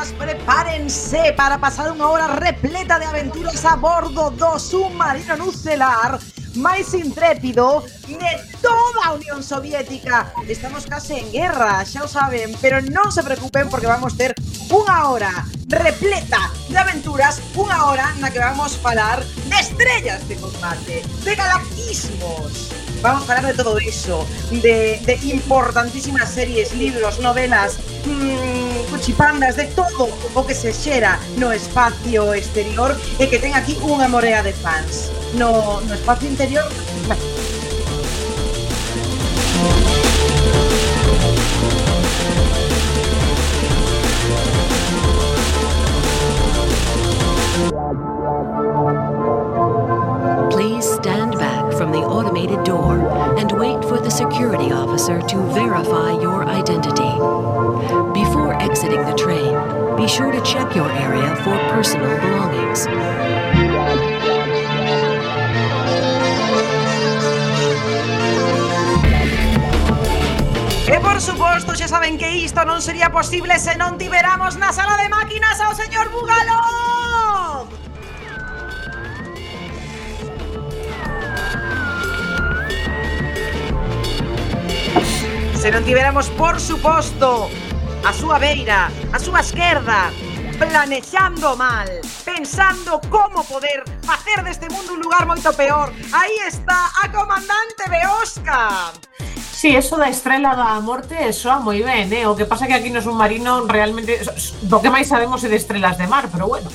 todas, prepárense para pasar unha hora repleta de aventuras a bordo do submarino nucelar máis intrépido de toda a Unión Soviética. Estamos case en guerra, xa o saben, pero non se preocupen porque vamos ter unha hora repleta de aventuras, unha hora na que vamos falar de estrellas de combate, de galactismos, vamos a hablar de todo eso, de, de importantísimas series, libros, novelas, mmm, cuchipandas, de todo o que se xera no espacio exterior e que ten aquí unha morea de fans. No, no espacio interior, Please stand back from the automated door and wait for the security officer to verify your identity. Exiting the train, be sure to check your area for personal belongings. E por suposto, xa saben que isto non sería posible se non tiveramos na sala de máquinas ao señor Bugalov! Se non tiveramos, por suposto, a súa beira, a súa esquerda, planexando mal, pensando como poder facer deste mundo un lugar moito peor. Aí está a comandante Beosca. Sí, eso da estrela da morte soa moi ben, eh? O que pasa que aquí no submarino realmente do que máis sabemos é de estrelas de mar, pero bueno.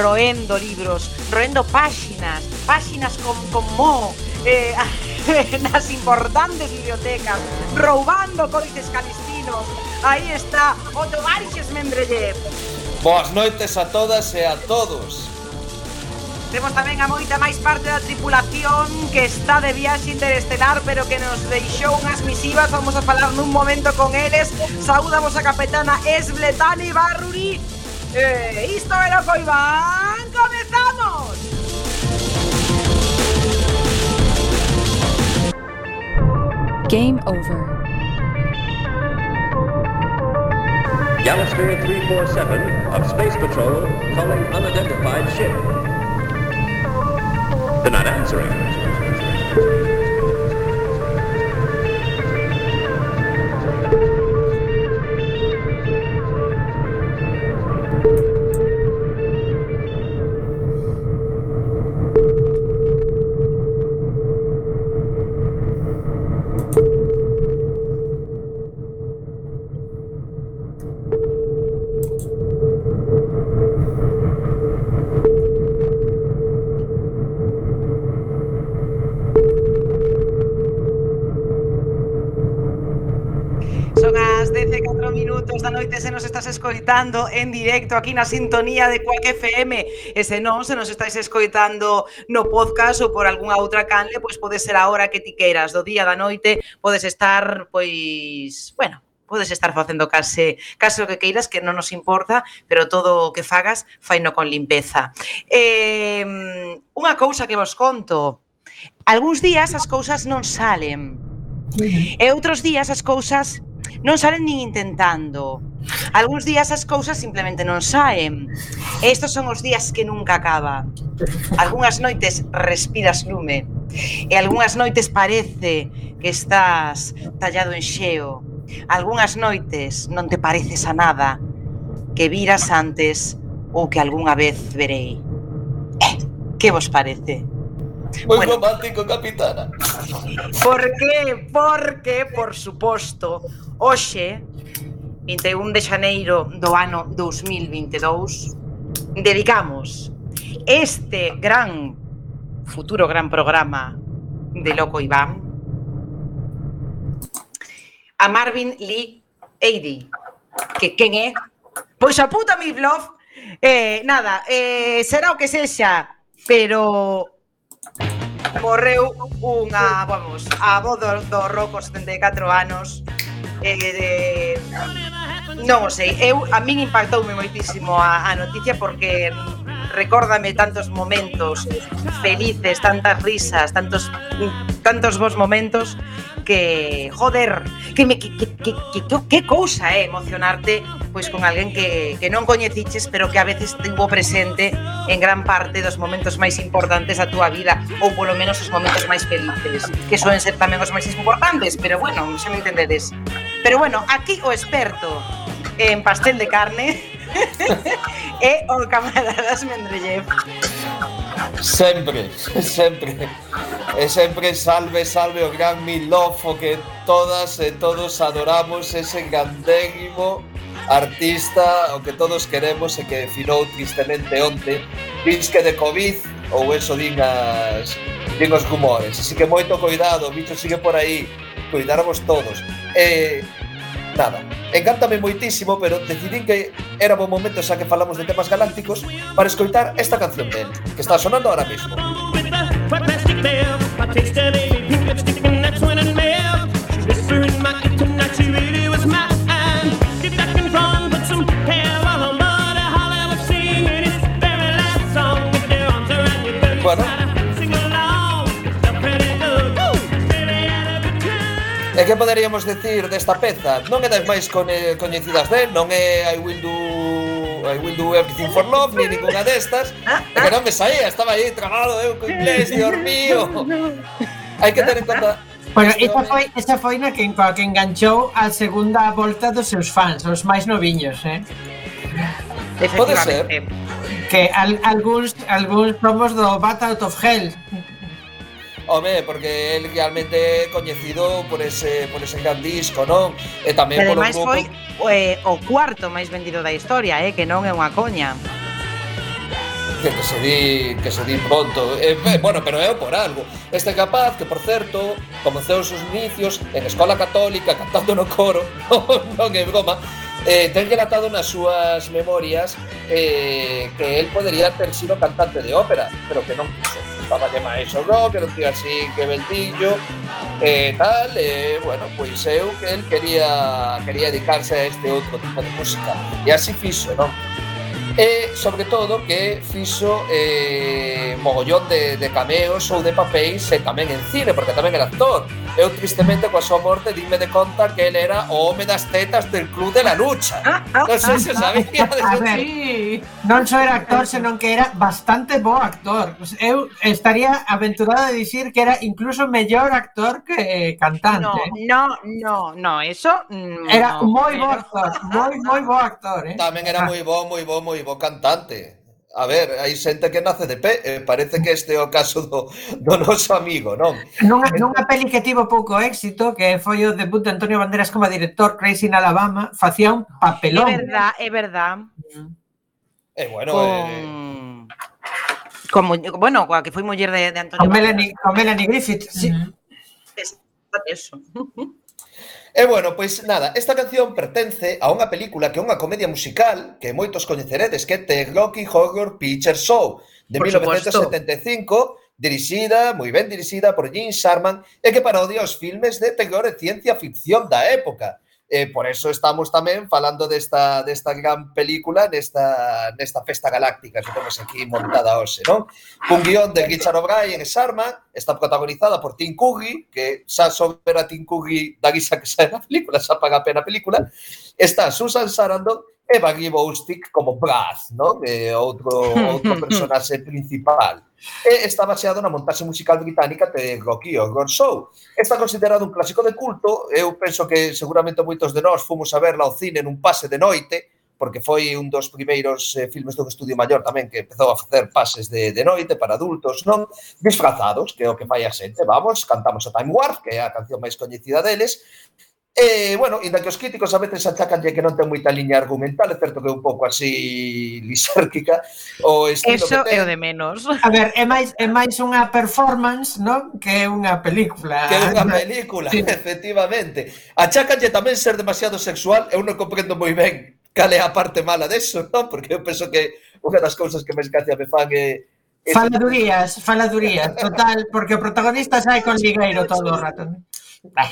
Roendo libros, roendo páxinas, páxinas con, con mo, eh, nas importantes bibliotecas, roubando códices calistinos menos. Aí está o Tovarixes Membrellev. Boas noites a todas e a todos. Temos tamén a moita máis parte da tripulación que está de viaxe interestelar pero que nos deixou unhas misivas. Vamos a falar nun momento con eles. Saudamos a capitana Esbletani Barruri. Eh, isto era Coibán. Comezamos! Game over. Galasphere 347 of Space Patrol calling unidentified ship. They're not answering. escoitando en directo aquí na sintonía de Cuac FM e se non, se nos estáis escoitando no podcast ou por algunha outra canle, pois pode ser a hora que ti queiras, do día da noite, podes estar, pois, bueno, podes estar facendo case, case o que queiras, que non nos importa, pero todo o que fagas, faino con limpeza. Eh, unha cousa que vos conto, algúns días as cousas non salen, e outros días as cousas non salen nin intentando. Algúns días as cousas simplemente non saen. E estos son os días que nunca acaba. Algúnas noites respiras lume. E algunhas noites parece que estás tallado en xeo. Algunhas noites non te pareces a nada que viras antes ou que algunha vez verei. Eh, que vos parece? Moi bueno, romántico, capitana. Por que? Porque, por suposto, hoxe 21 de xaneiro do ano 2022 dedicamos este gran futuro gran programa de Loco Iván a Marvin Lee Eady que quen é? Pois a puta mi blog eh, nada, eh, será o que sexa pero morreu unha, vamos, a voz do, do Rocos 74 anos eh, de... non o sei, eu a min impactoume moitísimo a, a noticia porque recórdame tantos momentos felices, tantas risas, tantos tantos bons momentos que joder, que me que que que, que, que cousa é eh, emocionarte pois con alguén que, que non coñeciches pero que a veces tivo presente en gran parte dos momentos máis importantes da túa vida ou polo menos os momentos máis felices que soen ser tamén os máis importantes pero bueno, xa me entendedes. Pero bueno, aquí o experto en pastel de carne é o camarada das Mendrellev Sempre, sempre. E sempre salve, salve o gran Milofo Que todas e todos adoramos Ese grandérrimo artista O que todos queremos E que finou tristemente onte. Disque de Covid Ou eso din, as, din os rumores. Así que moito cuidado, o bicho sigue por aí. Cuidarvos todos. E... Eh, nada, encántame moitísimo pero decidín que era bo momento xa que falamos de temas galácticos para escoitar esta canción del que está sonando ahora mismo. E que poderíamos decir desta peza? Non é das máis coñecidas del, non é I Will Do I Will Do Everything For Love, ni ninguna destas. É que non me saía, estaba aí trabado eu co inglés, dios mío. Hai que ter en conta Bueno, esa foi, esa foi na que, coa que enganchou a segunda volta dos seus fans, os máis noviños, eh? Pode ser. Que al, algúns, algúns promos do Bat Out of Hell Home, porque el realmente coñecido por ese por ese gran disco, non? E eh, tamén que ademais grupo... foi eh, o cuarto máis vendido da historia, eh, que non é unha coña. Que, que se di que se di pronto. Eh, bueno, pero é por algo. Este capaz que, por certo, comezou os seus inicios en Escola Católica cantando no coro, non, non é broma, eh, ten relatado nas súas memorias eh, que el podería ter sido cantante de ópera, pero que non quiso. Estaba de máis o rock, era un tío así que beltillo eh, tal, e bueno, pois eu que él quería quería dedicarse a este outro tipo de música e así fixo, non? E, sobre todo, que fixo eh, mogollón de, de cameos ou de papéis e tamén en cine, porque tamén era actor. Eu, tristemente, coa súa morte, dime de conta que ele era o home das tetas del Club de la Lucha. Ah, ah, non sei se ah, sabía. De a ver, sí. non só era actor, senón que era bastante bo actor. Eu estaría aventurado de dicir que era incluso mellor actor que eh, cantante. No, no, no, no eso... Mm, no, era moi bo actor, moi, moi bo actor. Eh? Tamén era moi bo, moi bo, moi y bo cantante. A ver, hai xente que nace de pé, eh, parece que este é o caso do, do noso amigo, non? Nunha, nunha peli que tivo pouco éxito, que foi o debut de Antonio Banderas como director, Crazy in Alabama, facía un papelón. É verdad, é verdad. E eh, bueno, Con... eh... Como, bueno, coa que foi muller de, de Antonio con Banderas. Melanie, con Melanie Griffith. Sí. Mm. Es, eso. E bueno, pois nada, esta canción pertence a unha película que é unha comedia musical que moitos coñeceredes que é The Rocky Horror Picture Show de por 1975 dirixida, moi ben dirixida por Gene Sharman e que parodia os filmes de terror e ciencia ficción da época eh, por eso estamos tamén falando desta, desta gran película nesta, nesta festa galáctica que temos aquí montada hoxe, non? Un guión de Richard O'Brien e Sharman, está protagonizada por Tim Curry, que xa sobre a Tim Curry da guisa que xa na película, xa paga a pena a película, está Susan Sarandon e Barry Boustic como Brad, ¿no? de outro, outro personaxe principal. E está baseado na montaxe musical británica de Rocky Horror Show. Está considerado un clásico de culto, eu penso que seguramente moitos de nós fomos a verla ao cine nun pase de noite, porque foi un dos primeiros eh, filmes dun estudio maior tamén que empezou a facer pases de, de noite para adultos, non? Disfrazados, que é o que fai a xente. Vamos, cantamos a Time Warp, que é a canción máis coñecida deles, E, bueno, inda que os críticos a veces achacanlle que non ten moita liña argumental, é certo que é un pouco así lisérquica, o estilo Eso que ten... é o de menos. A ver, é máis, é máis unha performance, non? Que é unha película. Que é unha película, sí. efectivamente. Achacanlle tamén ser demasiado sexual, eu non comprendo moi ben cal é a parte mala deso, non? Porque eu penso que unha das cousas que máis gracia me fan é Faladurías, faladurías, total, porque o protagonista sai con ligueiro todo o rato. Bah.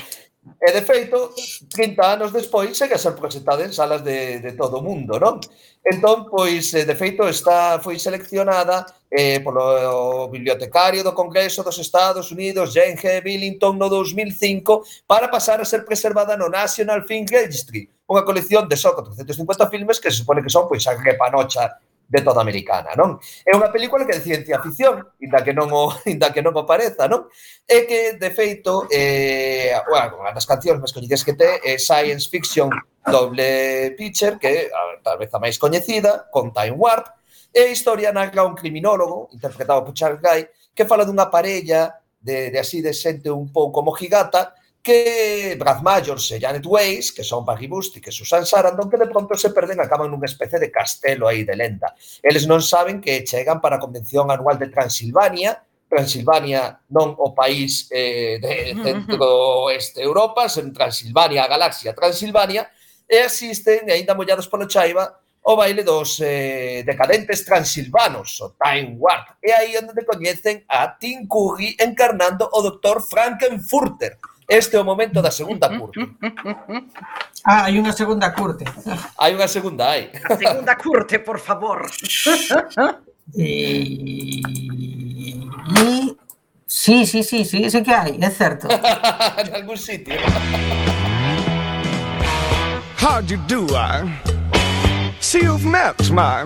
E, de feito, 30 anos despois segue a ser presentada en salas de, de todo o mundo, non? Entón, pois, eh, de feito, está, foi seleccionada eh, polo bibliotecario do Congreso dos Estados Unidos, Jane G. Billington, no 2005, para pasar a ser preservada no National Film Registry, unha colección de só 450 filmes que se supone que son pois a repanocha de toda americana, non? É unha película que é de ciencia ficción, inda que non o, inda que non o pareza, non? É que, de feito, eh, bueno, as cancións máis coñecidas que te é Science Fiction Double Picture, que é tal vez a máis coñecida, con Time Warp, e a historia narra un criminólogo, interpretado por Charles Guy, que fala dunha parella de, de así de xente un pouco mojigata, que Brad Majors e Janet Weiss, que son Paggy Busty que Susan Sarandon, que de pronto se perden, acaban nunha especie de castelo aí de lenda. Eles non saben que chegan para a Convención Anual de Transilvania, Transilvania non o país eh, de centro oeste Europa, sen Transilvania, a galaxia Transilvania, e asisten, e ainda mollados polo chaiba, o baile dos eh, decadentes transilvanos, o Time Warp. E aí onde te coñecen a Tim Curry encarnando o Dr. Frankenfurter, Este é o momento da segunda curte. Ah, hai unha segunda curte. Hai unha segunda, hai. A segunda curte, por favor. E... e... Sí, sí, sí, sí, sí que hai, é certo. en algún sitio. How'd you do? I see you've met my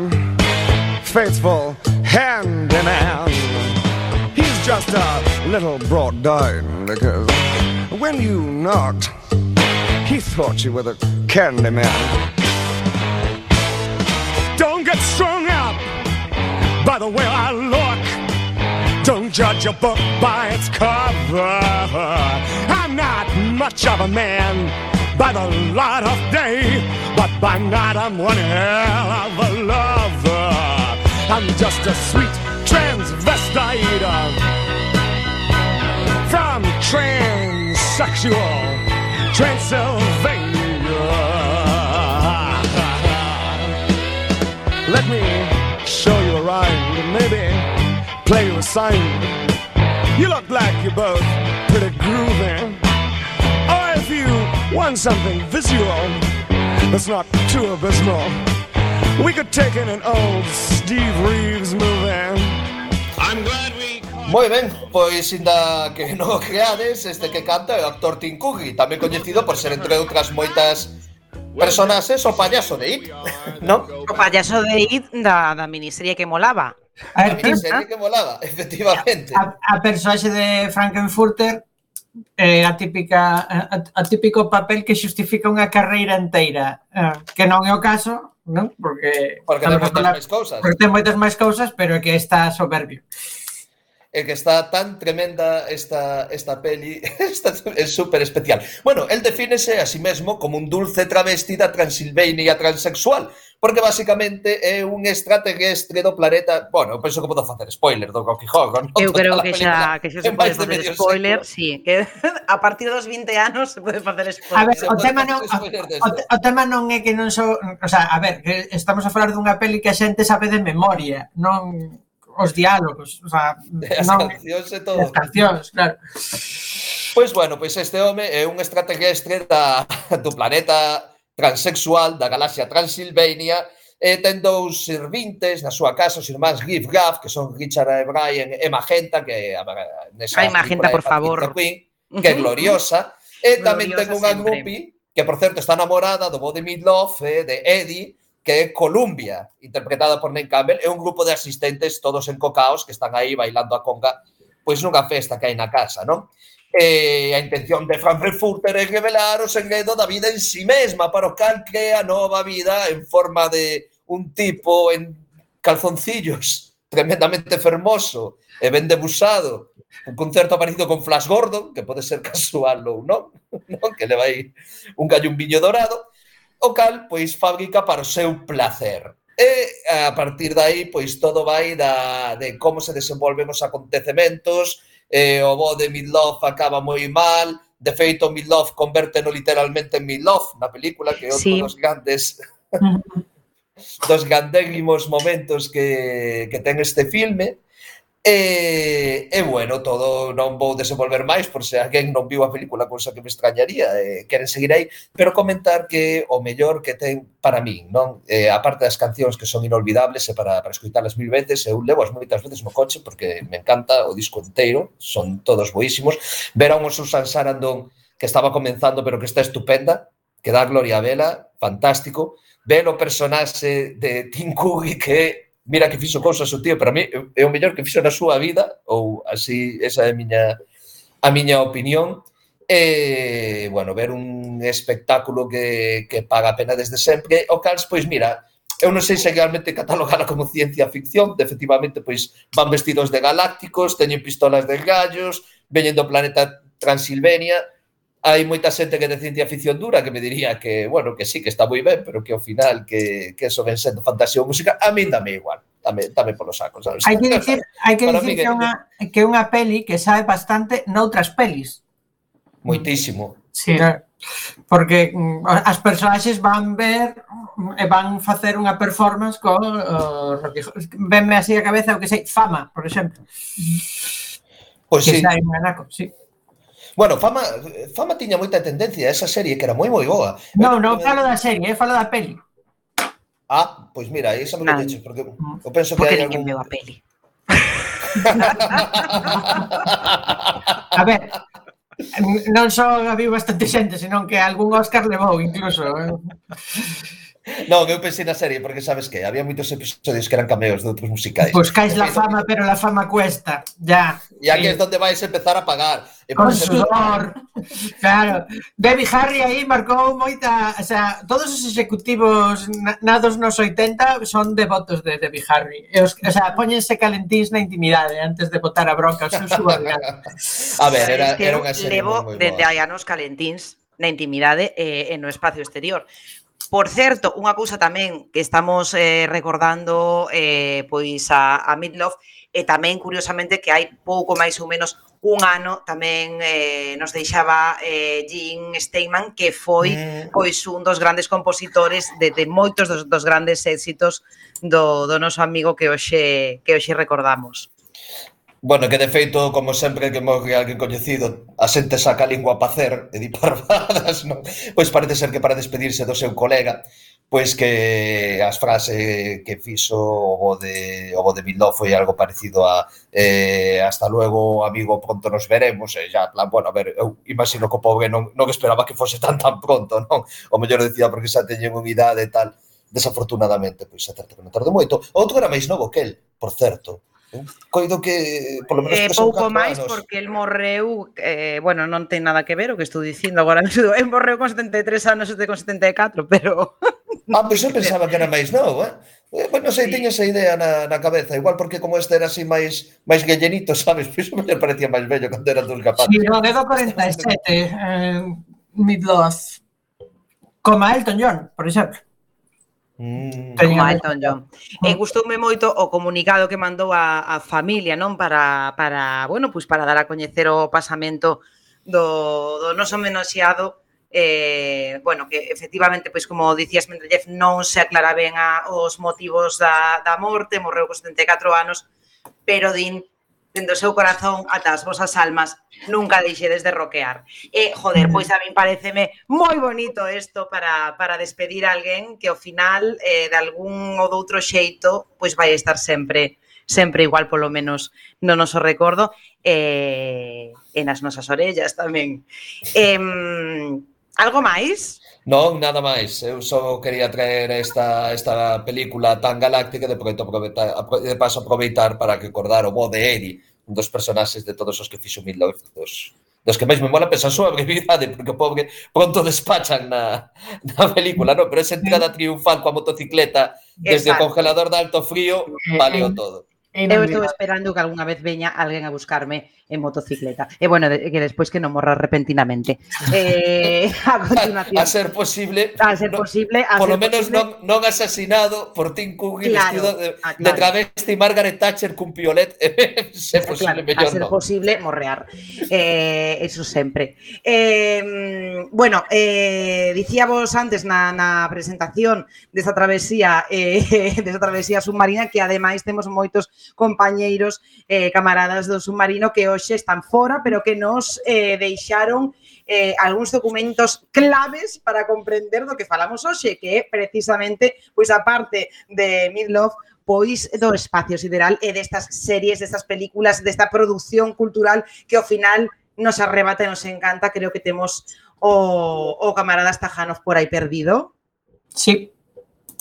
faithful hand in hand. He's just a little brought down because when you knocked, he thought you were the candy man. Don't get strung up by the way I look. Don't judge a book by its cover. I'm not much of a man by the light of day, but by night I'm one hell of a lover. I'm just a sweet transvestite uh, from transsexual Transylvania. Let me show you a rhyme and maybe play you a sign. You look like you're both pretty groovy. Or if you want something visual that's not too abysmal, we could take in an old Steve Reeves movie. I'm glad. Moi ben, pois inda que non o creades, este que canta é o actor Tim Curry, tamén coñecido por ser entre outras moitas personas es o payaso de It, non? O payaso de It da, da miniserie que molaba. A, a miniserie que molaba, efectivamente. A, a personaxe de Frankenfurter é eh, a típica a, a típico papel que xustifica unha carreira inteira, eh, que non é o caso, non? Porque, porque ten moitas máis cousas. Porque ten moitas máis cousas, pero é que está soberbio é que está tan tremenda esta, esta peli, esta, é super especial. Bueno, él defínese a sí mesmo como un dulce travestida transilvania transexual, porque basicamente é un extraterrestre do planeta, bueno, eu penso que podo facer spoiler do Rocky Horror, non? Eu creo que xa, que xa se pode facer spoiler, sí, que a partir dos 20 anos se pode facer spoiler. A ver, se o tema, non, o, o, o, tema non é que non so, o sea, a ver, estamos a falar dunha peli que a xente sabe de memoria, non os diálogos, o sea, as non, cancións e todo. As cancións, claro. Pois bueno, pois este home é un extraterrestre da, do planeta transexual da galaxia Transilvania e ten dous servintes na súa casa, os irmáns Griff Gaff, que son Richard e Brian e Magenta, que a, nesa Ai, Magenta, por favor. Queen, que é gloriosa. E tamén ten unha groupie que, por certo, está namorada do Body Meat Love, eh, de Eddie, que é Columbia, interpretada por Nate Campbell, é un grupo de asistentes todos encocaos que están aí bailando a conga pois nunha festa que hai na casa, non? E a intención de Frank Frankfurter é revelar o segredo da vida en si sí mesma, para o cal que a nova vida en forma de un tipo en calzoncillos tremendamente fermoso e ben debusado, un concerto aparecido con Flash Gordon, que pode ser casual ou non, non? que le vai un gallo un viño dorado, o cal pois fabrica para o seu placer. E a partir dai, pois todo vai da, de como se desenvolven os acontecementos, eh, o bo de Midlove acaba moi mal, de feito Midlof convérteno literalmente en Midlove na película, que é outro sí. dos grandes dos grandéguimos momentos que, que ten este filme, E, e bueno, todo non vou desenvolver máis por se alguén non viu a película, cousa que me extrañaría, e queren seguir aí, pero comentar que o mellor que ten para min, non? Eh, a parte das cancións que son inolvidables e para, para escutarlas mil veces, eu levo as moitas veces no coche porque me encanta o disco inteiro, son todos boísimos. Ver a un Susan Sarandon que estaba comenzando pero que está estupenda, que dá gloria a vela, fantástico. Ver o personaxe de Tim Cook que mira que fixo cousas o tío, para mí é o mellor que fixo na súa vida, ou así, esa é a miña, a miña opinión. E, bueno, ver un espectáculo que, que paga a pena desde sempre, o cals, pois mira, eu non sei se realmente catalogala como ciencia ficción, de, efectivamente, pois van vestidos de galácticos, teñen pistolas de gallos, veñen do planeta Transilvania, hai moita xente que de ciencia ficción dura que me diría que, bueno, que sí, que está moi ben, pero que ao final que, que eso ven sendo fantasía ou música, a min dame igual, dame, dame polo saco, sabes? Hai que dicir, hai que, dicir que, unha, que unha peli que sabe bastante noutras pelis. Moitísimo. Sí, porque mm, as personaxes van ver mm, e van facer unha performance con uh, venme así a cabeza o que sei, fama, por exemplo. Pois pues que sí. Sai un anaco, sí. Bueno, Fama, Fama tiña moita tendencia a esa serie que era moi moi boa. Non, non falo da serie, eh, falo da peli. Ah, pois mira, aí esa me lo ah, dicho, porque mm. eu penso que porque hai algún... veo a peli. a ver, non só so, había bastante xente, senón que algún Óscar levou incluso. Eh? Non, eu pensei na serie porque sabes que había moitos episodios que eran cameos de outros musicais. Pois pues cais la fama, pero la fama cuesta, ya. E aquí sí. es donde vais a empezar a pagar. E Con sudor. Ser... claro. Debbie Harry aí marcou moita, o sea, todos os executivos nados nos 80 son devotos de Debbie Harry. E os, o sea, poñense calentís na intimidade antes de botar a bronca aos seus subordinados. a ver, era, era unha serie Levo desde hai anos calentins na intimidade eh, no espacio exterior. Por certo, unha cousa tamén que estamos eh, recordando eh, pois a, a Midlove e tamén curiosamente que hai pouco máis ou menos un ano tamén eh, nos deixaba eh, Gene Steinman que foi eh... pois un dos grandes compositores de, de moitos dos, dos grandes éxitos do, do noso amigo que hoxe que hoxe recordamos. Bueno, que de feito, como sempre que morre alguén coñecido, a xente saca a lingua a pacer e di parvadas, non? Pois parece ser que para despedirse do seu colega, pois que as frases que fixo o de o de Bildo foi algo parecido a eh, hasta luego, amigo, pronto nos veremos, e xa, plan, bueno, a ver, eu imagino que o pobre non, non esperaba que fose tan tan pronto, non? O mellor decía porque xa teñen unha idade e tal, desafortunadamente, pois xa certo que non tardou moito. Outro era máis novo que el, por certo, coido que polo menos eh, pouco máis anos. porque el morreu eh, bueno, non ten nada que ver o que estou dicindo agora mesmo, el morreu con 73 anos e con 74, pero Ah, pois eu pensaba que era máis novo, eh? Eh, pois non sei, sí. tiña esa idea na, na cabeza, igual porque como este era así máis máis gallenito, sabes? Pois me parecía máis bello cando eran dos capaz. Si, sí, no, dedo 47, eh, Midloth. Como Elton John, por exemplo. Mm. Con Elton John. E gustoume moito o comunicado que mandou a, a familia, non, para para, bueno, pois para dar a coñecer o pasamento do do noso menoseado eh, bueno, que efectivamente, pois como dicías, Mendeleev non se aclara ben a, os motivos da, da morte, morreu cos 74 anos, pero din dentro do seu corazón ata as vosas almas, nunca deixedes de roquear. E, joder, pois a min pareceme moi bonito isto para, para despedir a alguén que ao final, eh, de algún ou doutro xeito, pois vai estar sempre sempre igual polo menos no noso recordo e, e nas nosas orellas tamén. Eh, Algo máis? Non, nada máis. Eu só quería traer esta, esta película tan galáctica de, aproveitar, de paso aproveitar para recordar o bo de Eri, un dos personaxes de todos os que fixo 1900 dos que máis me mola pensa a súa brevidade, porque o pobre pronto despachan na, na película, no? pero esa entrada triunfal coa motocicleta desde Exacto. o congelador de alto frío eh, valeu eh, todo. Eh, Eu estou esperando que algunha vez veña alguén a buscarme en motocicleta. E bueno, de, que despois que non morra repentinamente. Eh, a continuación. A, ser posible. A ser no, posible. A por ser lo menos posible. non, non asesinado por Tim Cook e claro, vestido de, ah, claro. de travesti Margaret Thatcher cun piolet. se posible, claro, mellor, a ser no. posible morrear. Eh, eso sempre. Eh, bueno, eh, dicíamos antes na, na presentación desta travesía eh, desta travesía submarina que ademais temos moitos compañeiros eh, camaradas do submarino que hoxe están fora, pero que nos eh, deixaron eh, documentos claves para comprender do que falamos hoxe, que precisamente pois a parte de Midlove pois do espacio sideral e destas series, destas películas, desta produción cultural que ao final nos arrebata e nos encanta. Creo que temos o, o camarada Stajanov por aí perdido. Sí,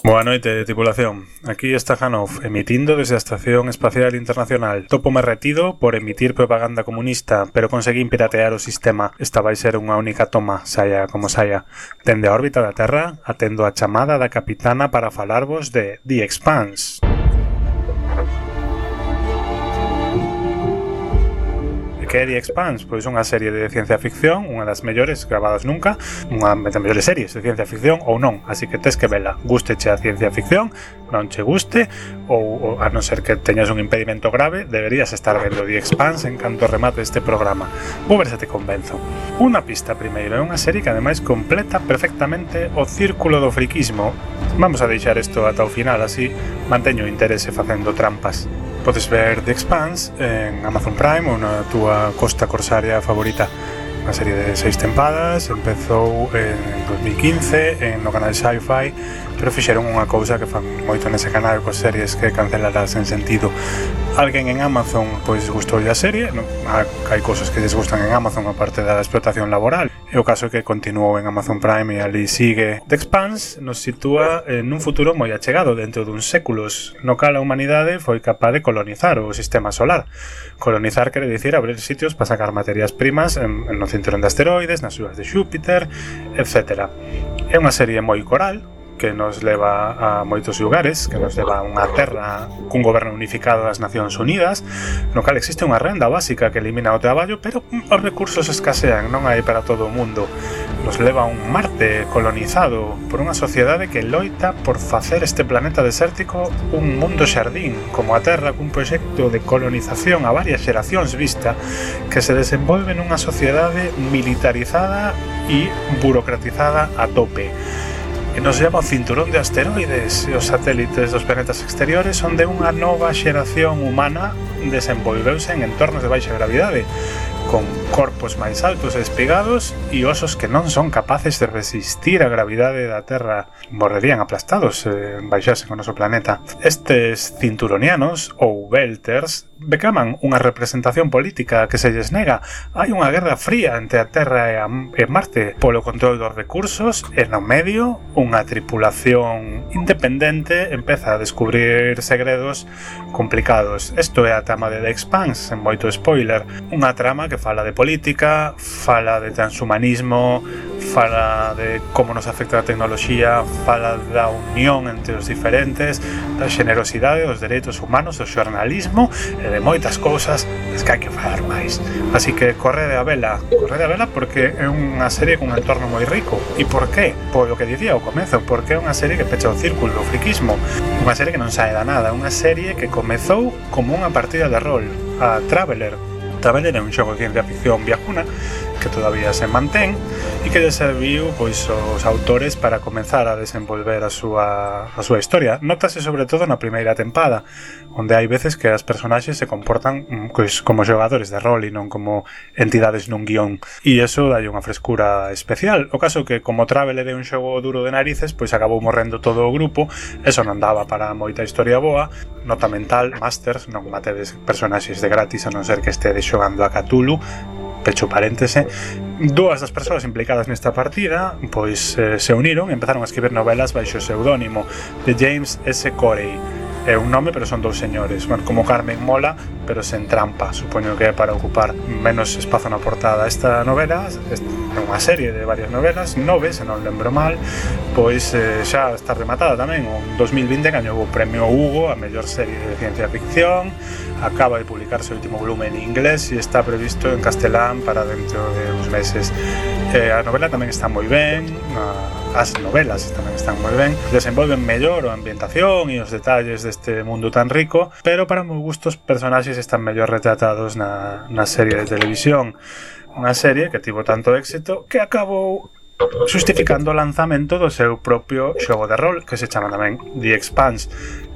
Boa noite, tripulación. Aquí está Hanov, emitindo desde a Estación Espacial Internacional. Topo me retido por emitir propaganda comunista, pero conseguín piratear o sistema. Esta vai ser unha única toma, saia como saia. Dende a órbita da Terra, atendo a chamada da capitana para falarvos de The Expanse. que é The Expanse? Pois unha serie de ciencia ficción, unha das mellores grabadas nunca, unha das mellores series de ciencia ficción ou non, así que tes que vela. Guste a ciencia ficción, non che guste, ou, ou a non ser que teñas un impedimento grave, deberías estar vendo The Expanse en canto remate este programa. Vou ver se te convenzo. Unha pista primeiro, é unha serie que ademais completa perfectamente o círculo do friquismo. Vamos a deixar isto ata o final, así manteño o interese facendo trampas. Podes ver The Expanse en Amazon Prime ou na túa costa corsaria favorita. Unha serie de seis tempadas, empezou en 2015 en no canal Sci-Fi, pero fixeron unha cousa que fan moito nese canal coas series que canceladas sen sentido. Alguén en Amazon pois gustou a serie, non? Ah, hai cousas que desgustan en Amazon aparte da explotación laboral, E o caso é que continuou en Amazon Prime e ali sigue. The Expanse nos sitúa eh, en un futuro moi achegado dentro duns séculos, no cal a humanidade foi capaz de colonizar o sistema solar. Colonizar quere dicir abrir sitios para sacar materias primas en, en no cinturón de asteroides, nas súas de Xúpiter, etc. É unha serie moi coral, que nos leva a moitos lugares, que nos leva a unha terra cun goberno unificado das Nacións Unidas, no cal existe unha renda básica que elimina o traballo, pero os recursos escasean, non hai para todo o mundo. Nos leva a un Marte colonizado por unha sociedade que loita por facer este planeta desértico un mundo xardín, como a Terra cun proxecto de colonización a varias xeracións vista que se desenvolve nunha sociedade militarizada e burocratizada a tope e nos llama o cinturón de asteroides. E os satélites dos planetas exteriores onde unha nova xeración humana desenvolveuse en entornos de baixa gravidade con corpos máis altos e espigados e osos que non son capaces de resistir a gravidade da Terra morrerían aplastados se eh, baixasen o noso planeta. Estes cinturonianos ou belters becaman unha representación política que se lles nega. Hai unha guerra fría entre a Terra e, a, e Marte polo control dos recursos e no medio unha tripulación independente empeza a descubrir segredos complicados. Isto é a trama de The Expanse, en moito spoiler, unha trama que fala de política, fala de transhumanismo, fala de como nos afecta a tecnoloxía, fala da unión entre os diferentes, da xenerosidade, os dereitos humanos, o xornalismo e de moitas cousas das que hai que falar máis. Así que correde a vela, correde a vela porque é unha serie con un entorno moi rico. E por qué? Pois Polo que dicía ao comezo, porque é unha serie que pecha o círculo do friquismo, unha serie que non sae da nada, unha serie que comezou como unha partida de rol, a Traveler, altra maniera, un gioco che è una viajuna que todavía se mantén e que lle serviu pois aos autores para comenzar a desenvolver a súa, a súa historia. Notase sobre todo na primeira tempada, onde hai veces que as personaxes se comportan mm, pois, como xogadores de rol e non como entidades nun guión. E iso dai unha frescura especial. O caso que como Traveler é un xogo duro de narices, pois acabou morrendo todo o grupo, eso non daba para moita historia boa, nota mental, masters, non matedes personaxes de gratis a non ser que estedes xogando a Cthulhu, pecho paréntese, dúas das persoas implicadas nesta partida pois eh, se uniron e empezaron a escribir novelas baixo o pseudónimo de James S. Corey é un nome, pero son dous señores, bueno, como Carmen Mola, pero sen trampa, supoño que é para ocupar menos espazo na portada. Esta novela é unha serie de varias novelas, nove, se non lembro mal, pois eh, xa está rematada tamén. En 2020 gañou o Premio Hugo a mellor serie de ciencia ficción, acaba de publicarse o último volumen en inglés e está previsto en castelán para dentro de uns meses eh, a novela tamén está moi ben, a, as novelas tamén están moi ben, desenvolven mellor a ambientación e os detalles deste mundo tan rico, pero para meus gustos personaxes están mellor retratados na, na serie de televisión. Unha serie que tivo tanto éxito que acabou xustificando o lanzamento do seu propio xogo de rol que se chama tamén The Expanse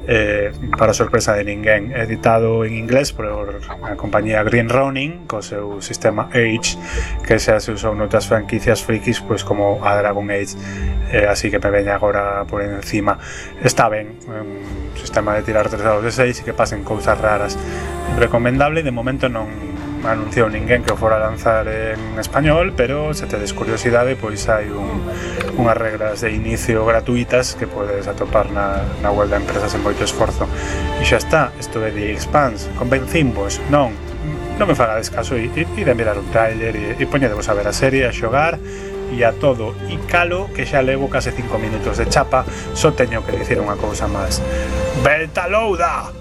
eh, para sorpresa de ninguén, editado en inglés por a compañía Green Ronin co seu sistema Age que xa se usou noutras franquicias frikis pois como a Dragon Age eh, así que me veña agora por encima. Está ben un sistema de tirar 3 dados de 6 e que pasen cousas raras. Recomendable de momento non anunciou ninguén que o fora lanzar en español, pero se tedes curiosidade, pois hai un, unhas regras de inicio gratuitas que podes atopar na, na web da empresa sen moito esforzo. E xa está, isto é de Expanse, convencimvos, non, non me fagades caso e, e, e de mirar un trailer e, e poñedevos a ver a serie, a xogar e a todo. E calo que xa levo case 5 minutos de chapa só teño que dicir unha cousa máis. Beta Louda!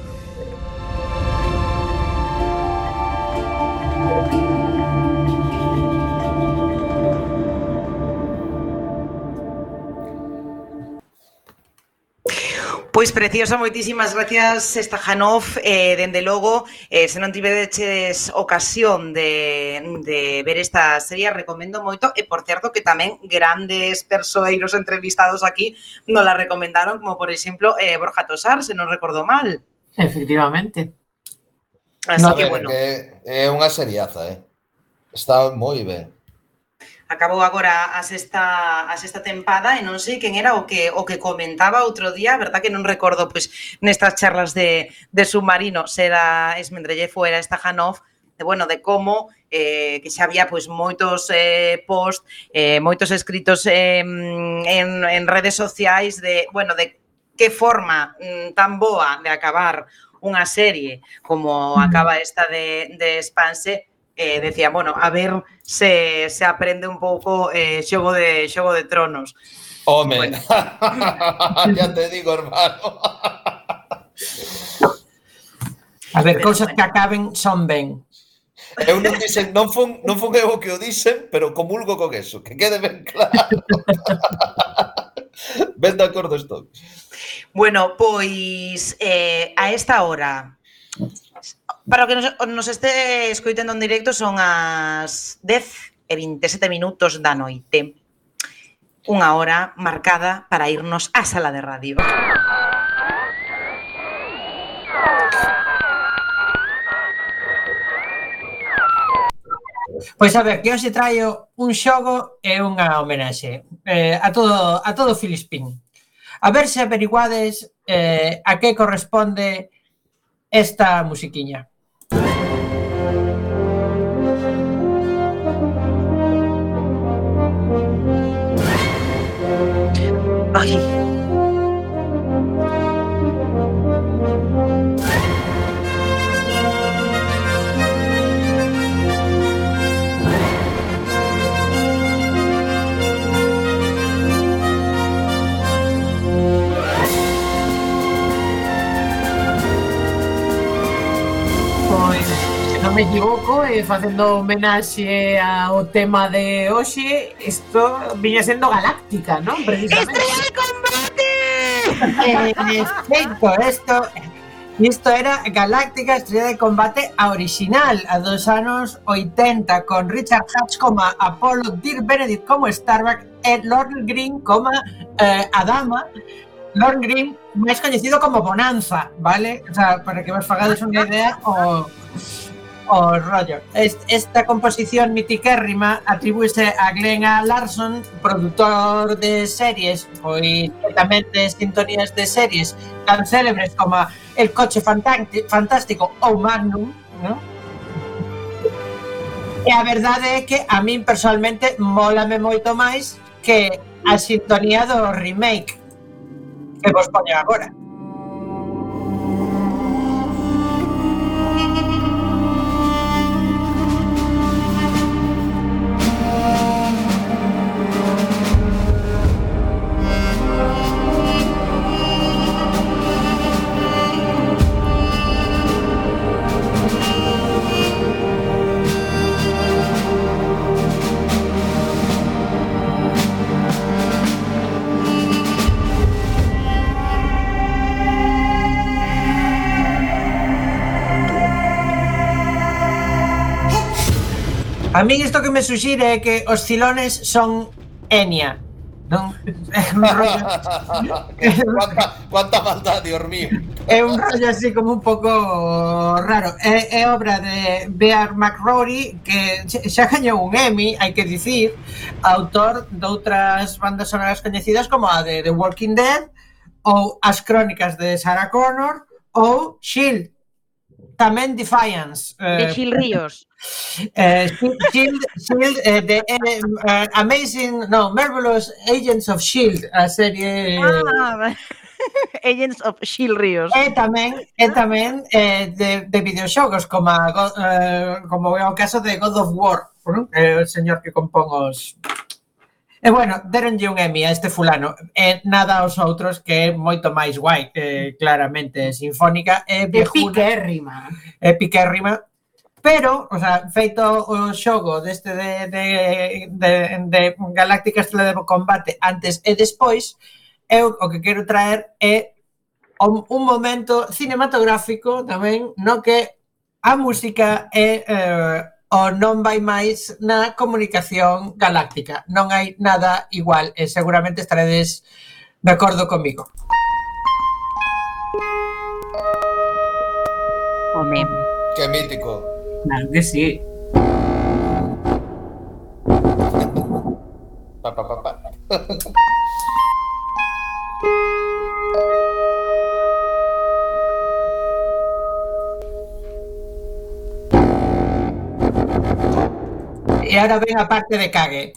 Pois preciosa, moitísimas gracias Estajanov, eh, dende logo eh, se non tivedeches ocasión de, de ver esta serie recomendo moito. E por certo que tamén grandes persoeiros entrevistados aquí nos la recomendaron como por exemplo eh, Borja Tosar, se non recordo mal. Efectivamente. Ah, Así no, que, ver, bueno. É, é unha seriaza, eh? Está moi ben. Acabou agora a sexta, a sexta tempada e non sei quen era o que o que comentaba outro día, a verdad que non recordo pois nestas charlas de, de submarino, se era Esmendrellev ou era Stajanov, de bueno, de como eh, que xa había pois moitos eh, post, eh, moitos escritos eh, en, en redes sociais de, bueno, de que forma mm, tan boa de acabar unha serie como acaba esta de, de Expanse, eh, decía, bueno, a ver se, se aprende un pouco eh, xogo de xogo de tronos. Home, bueno. ya te digo, hermano. a ver, cousas bueno. que acaben son ben. Eu non dixen, non fun, non fun eu o que o dixen, pero comulgo con eso, que quede ben claro. Ben de acordo estou. Bueno, pois eh, a esta hora Para o que nos, nos este escoitendo en directo son as 10 e 27 minutos da noite. Unha hora marcada para irnos á sala de radio. Pois a ver, que hoxe traio un xogo e unha homenaxe eh, a todo a todo Filispín. A ver se averiguades eh, a que corresponde esta musiquiña. me equivoco, eh, e facendo homenaxe ao tema de hoxe, isto viña sendo galáctica, non? Precisamente. Estrella combate! Eh, perfecto, isto Isto era Galáctica Estrella de Combate a original, a dos anos 80, con Richard Hatch como Apollo, Dirk Benedict como Starbuck e Lord Green como eh, Adama, Lord Green máis coñecido como Bonanza, vale? O sea, para que vos fagades unha idea o o Roger. Esta composición mitiquérrima atribúese a Glenn A. Larson, produtor de series, pois de sintonías de series tan célebres como El coche fantástico ou Magnum, ¿no? E a verdade é que a min personalmente mólame moito máis que a sintonía do remake que vos poño agora. A mí isto que me suxire é que os cilones son Enia. Non? É un rollo... cuánta, cuánta maldad, Dios mío. É un rollo así como un pouco raro. É, é obra de Bear McRory, que xa gañou un Emmy, hai que dicir, autor de outras bandas sonoras coñecidas como a de The Walking Dead, ou As Crónicas de Sarah Connor, ou Shield, Tamén Defiance. Eh, de Gil Ríos. Eh, Shield, Shield eh, de eh, eh, Amazing, no, Marvelous Agents of Shield, a serie ah, Agents of Shield Ríos. E tamén, e tamén eh, de, de videoxogos como a, eh, como é o caso de God of War, eh, o señor que compón os E bueno, deronlle un Emmy a este fulano e nada aos outros que é moito máis guai, eh, claramente sinfónica e viejuna, piquérrima. É piquérrima, pero, o sea, feito o xogo deste de, de, de, de Galáctica Estrela de Combate antes e despois, eu o que quero traer é un, un momento cinematográfico tamén no que a música é eh, o non vai máis na comunicación galáctica. Non hai nada igual e seguramente estaredes de acordo comigo. Home. Que mítico. Claro que sí. Pa, pa, pa, pa. Y ahora ven aparte de cague.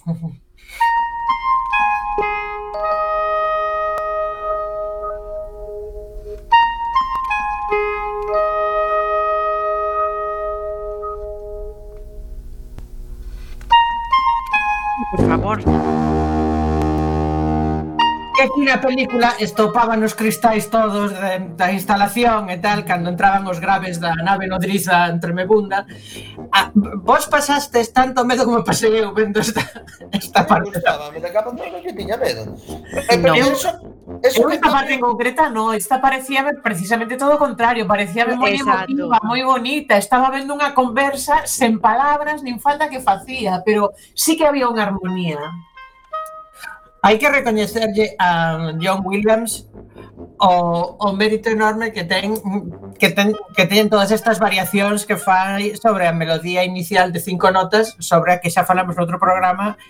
que na película estopaban os cristais todos de, da instalación e tal, cando entraban os graves da nave nodriza tremebunda. A, vos pasastes tanto medo como pasei eu vendo esta, esta parte. Me gustaba, me decaban todo que tiña medo. Eh, no. Eso, eso eu esta parte en concreta no, esta parecía precisamente todo o contrario, parecía moi emotiva, moi bonita, estaba vendo unha conversa sen palabras nin falta que facía, pero sí que había unha armonía. Hai que recoñecerlle a John Williams o, o mérito enorme que ten que ten que ten todas estas variacións que fai sobre a melodía inicial de cinco notas, sobre a que xa falamos no outro programa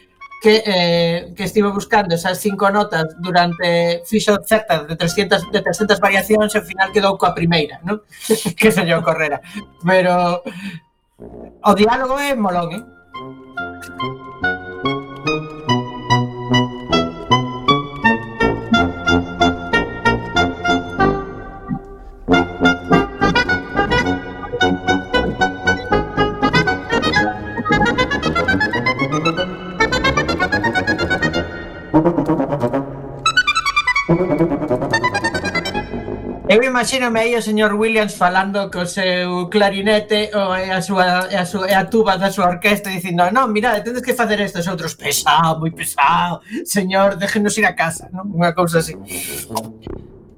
que eh, que estivo buscando esas cinco notas durante fixo certa de 300 de 300 variacións e ao final quedou coa primeira, non? que se lle ocorrera. Pero o diálogo é molón, eh? imagínome aí o señor Williams falando co seu clarinete ou a súa, e a súa e a tuba da súa orquesta dicindo non, mira, tendes que facer estes outros pesado, moi pesado, señor, déjenos ir a casa, non? Unha cousa así.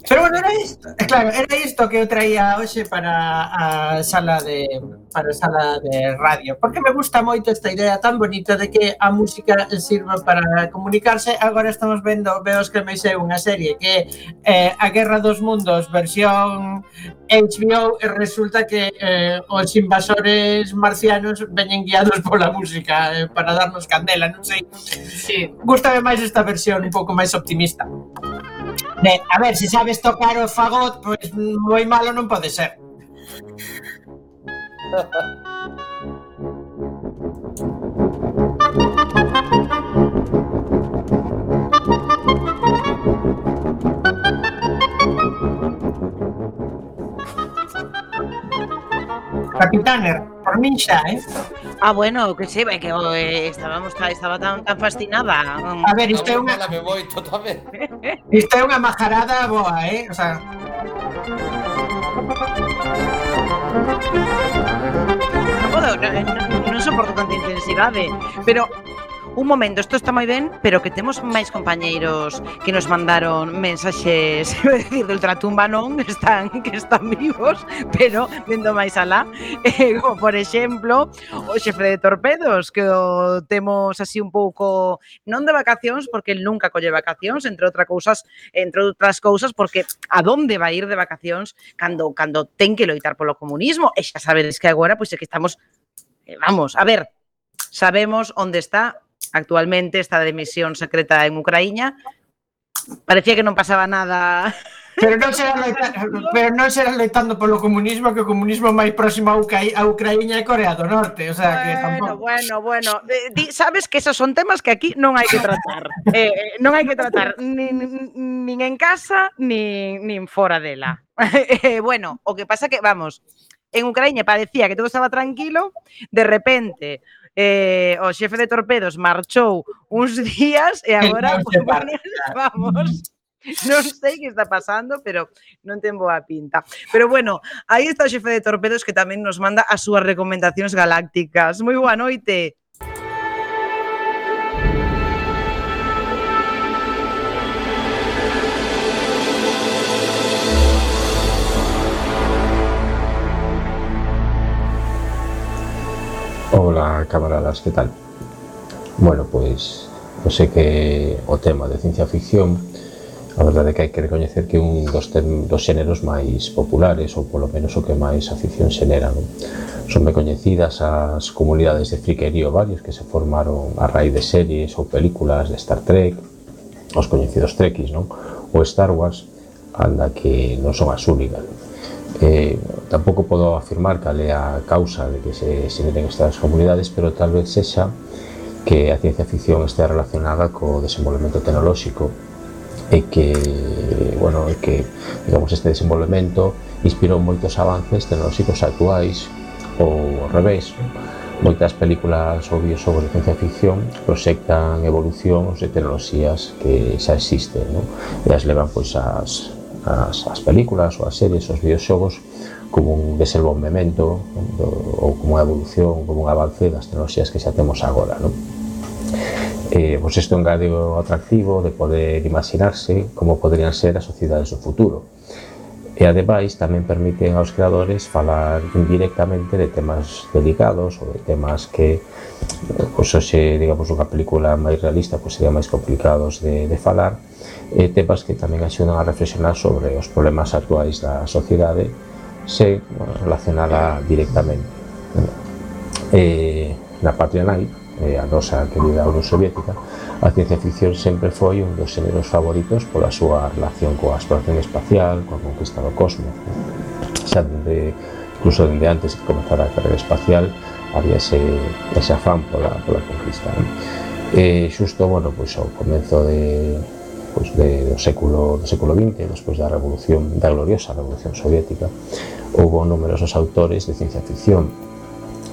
Pero bueno, era isto, eh, claro, era isto que eu traía hoxe para a sala de para a sala de radio, porque me gusta moito esta idea tan bonita de que a música sirva para comunicarse. Agora estamos vendo, veos que me sei unha serie que eh, a Guerra dos Mundos versión HBO e resulta que eh, os invasores marcianos veñen guiados pola música eh, para darnos candela, non sei. Sí. Gústame máis esta versión un pouco máis optimista. A ver, se sabes tocar o fagot, pues, moi malo non pode ser. Capitaner, por min xa, eh? Ah, bueno, que sí, que eh, estábamos, estaba tan, tan fascinada. A ver, isto é unha, me isto é unha majarada boa, eh? O sea, Non podo, non, non, non soporto tanta intensidade, pero un momento, isto está moi ben, pero que temos máis compañeiros que nos mandaron mensaxes, decir, de ultratumba non, están que están vivos, pero vendo máis alá, eh, como por exemplo, o xefe de torpedos, que o temos así un pouco non de vacacións, porque el nunca colle vacacións, entre outras cousas, entre outras cousas, porque a donde vai ir de vacacións cando cando ten que loitar polo comunismo, e xa sabedes que agora pois é que estamos eh, vamos, a ver, sabemos onde está actualmente está de misión secreta en Ucraína. Parecía que non pasaba nada Pero non será loitando, pero non será loitando polo comunismo, que o comunismo máis próximo a, Uca, a Ucraína e Corea do Norte, o sea, que tampouco. Bueno, bueno, bueno, Di, sabes que esos son temas que aquí non hai que tratar. eh, eh non hai que tratar nin, nin en casa, nin, nin fora dela. eh, bueno, o que pasa que, vamos, en Ucraína parecía que todo estaba tranquilo, de repente eh, o xefe de torpedos marchou uns días e agora vamos. Non sei que está pasando, pero non ten boa pinta. Pero bueno, aí está o xefe de torpedos que tamén nos manda as súas recomendacións galácticas. Moi boa noite. Hola camaradas, que tal? Bueno, pois, eu sei que o tema de ciencia ficción a verdade é que hai que recoñecer que é un dos, tem, dos xéneros máis populares ou polo menos o que máis afición xenera non? son recoñecidas as comunidades de friquerío varios que se formaron a raíz de series ou películas de Star Trek os coñecidos Trekkies non? ou Star Wars anda que non son as únicas non? Eh, tampouco podo afirmar cal é a causa de que se xeneren estas comunidades, pero tal vez sexa que a ciencia ficción estea relacionada co desenvolvemento tecnolóxico e que, bueno, e que digamos, este desenvolvemento inspirou moitos avances tecnolóxicos actuais ou ao revés. Moitas películas ou vídeos sobre ciencia ficción proxectan evolucións de tecnoloxías que xa existen, non? e as levan pois as as, as películas ou as series, os videoxogos como un desenvolvemento do, ou como unha evolución, como un avance das tecnoloxías que xa temos agora, non? Eh, pois isto engade o atractivo de poder imaginarse como poderían ser as sociedades do futuro. E ademais tamén permiten aos creadores falar indirectamente de temas delicados ou de temas que pois hoxe, digamos, unha película máis realista pois sería máis complicados de, de falar, e temas que tamén axudan a reflexionar sobre os problemas actuais da sociedade se relacionada directamente. E, na patria nai, eh, a nosa querida Unión Soviética, a ciencia ficción sempre foi un dos xéneros favoritos pola súa relación coa exploración espacial, coa conquista do cosmos. Xa dende, incluso dende antes de comenzar a carrera espacial, había ese, ese afán pola, pola conquista. Non? E xusto, bueno, pois ao comenzo de, pois, de, do, século, do século XX, despois da revolución, da gloriosa revolución soviética, houve numerosos autores de ciencia ficción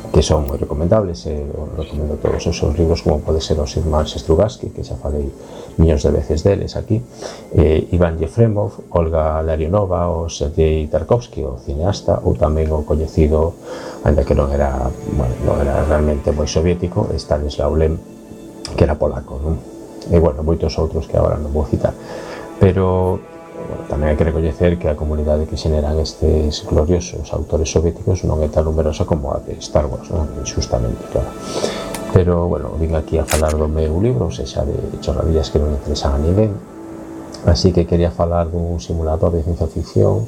que son moi recomendables, eh, os recomendo todos os seus libros, como pode ser os irmáns Strugatsky, que xa falei millóns de veces deles aquí, eh, Iván Yefremov, Olga Larionova, o Sergei Tarkovsky, o cineasta, ou tamén o coñecido, ainda que non era, bueno, non era realmente moi soviético, Stanislaw Lem, que era polaco, non? e bueno, moitos outros que agora non vou citar pero bueno, tamén hai que recoñecer que a comunidade que xeneran estes gloriosos autores soviéticos non é tan numerosa como a de Star Wars, non? justamente, claro. Pero, bueno, vim aquí a falar do meu libro, ou seja, de chorradillas que non interesan a ninguén, así que quería falar dun simulador de ciencia ficción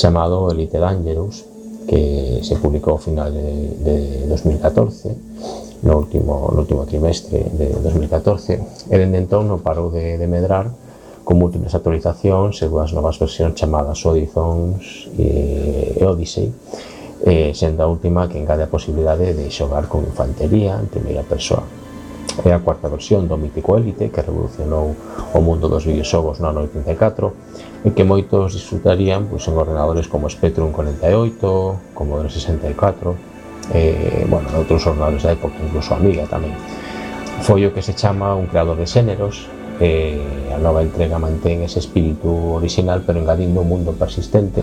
chamado Elite Dangerous, que se publicou ao final de, de 2014, no último, no último trimestre de 2014. E dende entón non parou de, de medrar con múltiples actualizacións e dúas novas versións chamadas Odizons e, e Odyssey, e, sendo a última que engade a posibilidade de xogar con infantería en primeira persoa. É a cuarta versión do mítico Elite que revolucionou o mundo dos videoxogos no ano 84 e que moitos disfrutarían pois, en ordenadores como Spectrum 48, Commodore 64 eh, bueno, noutros xornales da época, incluso Amiga tamén. Foi o que se chama un creador de xéneros, eh, a nova entrega mantén ese espírito original, pero engadindo un mundo persistente,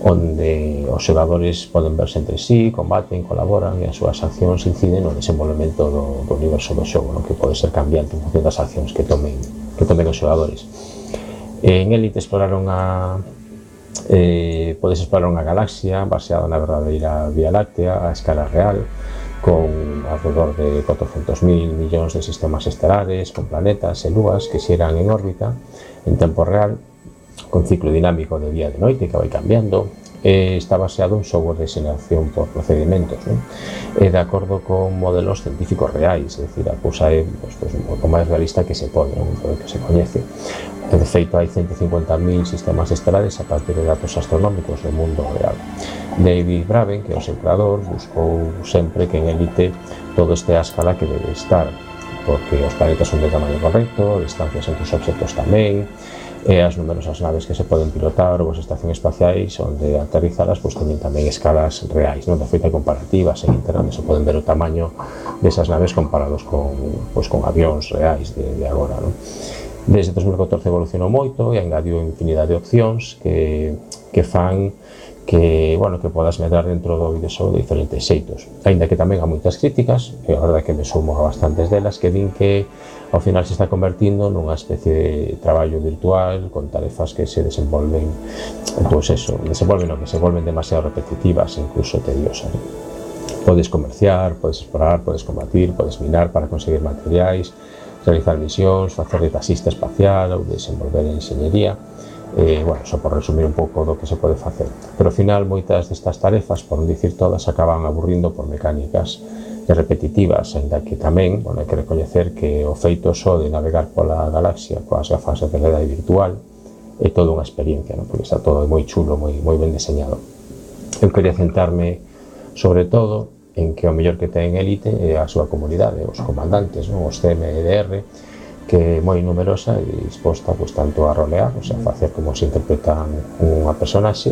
onde os xogadores poden verse entre sí, combaten, colaboran e as súas accións inciden no desenvolvemento do, do universo do xogo, no? que pode ser cambiante en función das accións que tomen, que tomen os xogadores. En Elite exploraron a, eh, podes explorar unha galaxia baseada na verdadeira Vía Láctea a escala real con alrededor de 400.000 millóns de sistemas estelares, con planetas e lúas que xeran en órbita en tempo real, con ciclo dinámico de día e de noite que vai cambiando, eh, está baseado en software de xeración por procedimentos, non? e de acordo con modelos científicos reais, é dicir, a cousa é pues, pois, pues, pois, o máis realista que se pode, non? que se coñece. De feito hai 150.000 sistemas estelares a partir de datos astronómicos do mundo real. David Braben, que é o seu creador, buscou sempre que en elite todo este a escala que debe estar, porque os planetas son de tamaño correcto, distancias entre os objetos tamén, e eh, as numerosas naves que se poden pilotar ou as estacións espaciais onde aterrizadas pois teñen tamén escalas reais, non? De feita comparativas en internet se poden ver o tamaño desas naves comparados con, pois, con avións reais de, de agora, non? Desde 2014 evolucionou moito e engadiu infinidade de opcións que, que fan que, bueno, que podas medrar dentro do videoxogo de diferentes xeitos. Aínda que tamén há moitas críticas, e a verdade que me sumo a bastantes delas, que din que ao final se está convertindo nunha especie de traballo virtual con tarefas que se desenvolven, pois eso, desenvolven o que se volven demasiado repetitivas, incluso tediosas. Podes comerciar, podes explorar, podes combatir, podes minar para conseguir materiais, realizar misións, facer de taxista espacial ou desenvolver enxeñería, eh, bueno, só por resumir un pouco do que se pode facer. Pero ao final moitas destas tarefas, por non dicir todas, acaban aburrindo por mecánicas e repetitivas, ainda que tamén, bueno, hai que recoñecer que o feito só de navegar pola galaxia coas gafas de realidade virtual é toda unha experiencia, non? porque está todo moi chulo, moi, moi ben deseñado. Eu quería centrarme sobre todo en que o mellor que ten élite é a súa comunidade, os comandantes, non? os CMDR, que é moi numerosa e disposta pois, tanto a rolear, o sea, facer como se interpretan unha personaxe,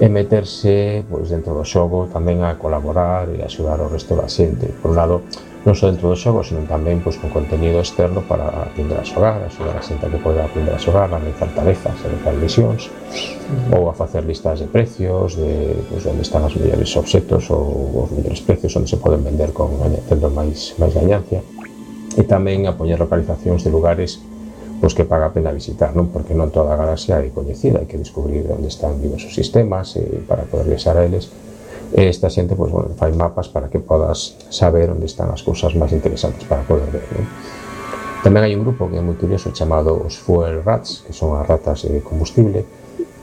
e meterse pois, dentro do xogo tamén a colaborar e axudar o resto da xente. Por un lado, non só dentro do xogo, senón tamén pois, con contenido externo para aprender a xogar, axudar a xente que poida aprender a xogar, a realizar tarefas, a realizar misións, ou a facer listas de precios, de pois, onde están os mellores objetos ou os mellores precios onde se poden vender con eh, tendo máis, máis gañancia. E tamén a poñer localizacións de lugares pois que paga a pena visitar, non? Porque non toda a galaxia é coñecida, hai que descubrir onde están diversos sistemas e para poder viaxar a eles. E esta xente, pois, bueno, fai mapas para que podas saber onde están as cousas máis interesantes para poder ver, non? Tamén hai un grupo que é moi curioso chamado os Fuel Rats, que son as ratas de combustible,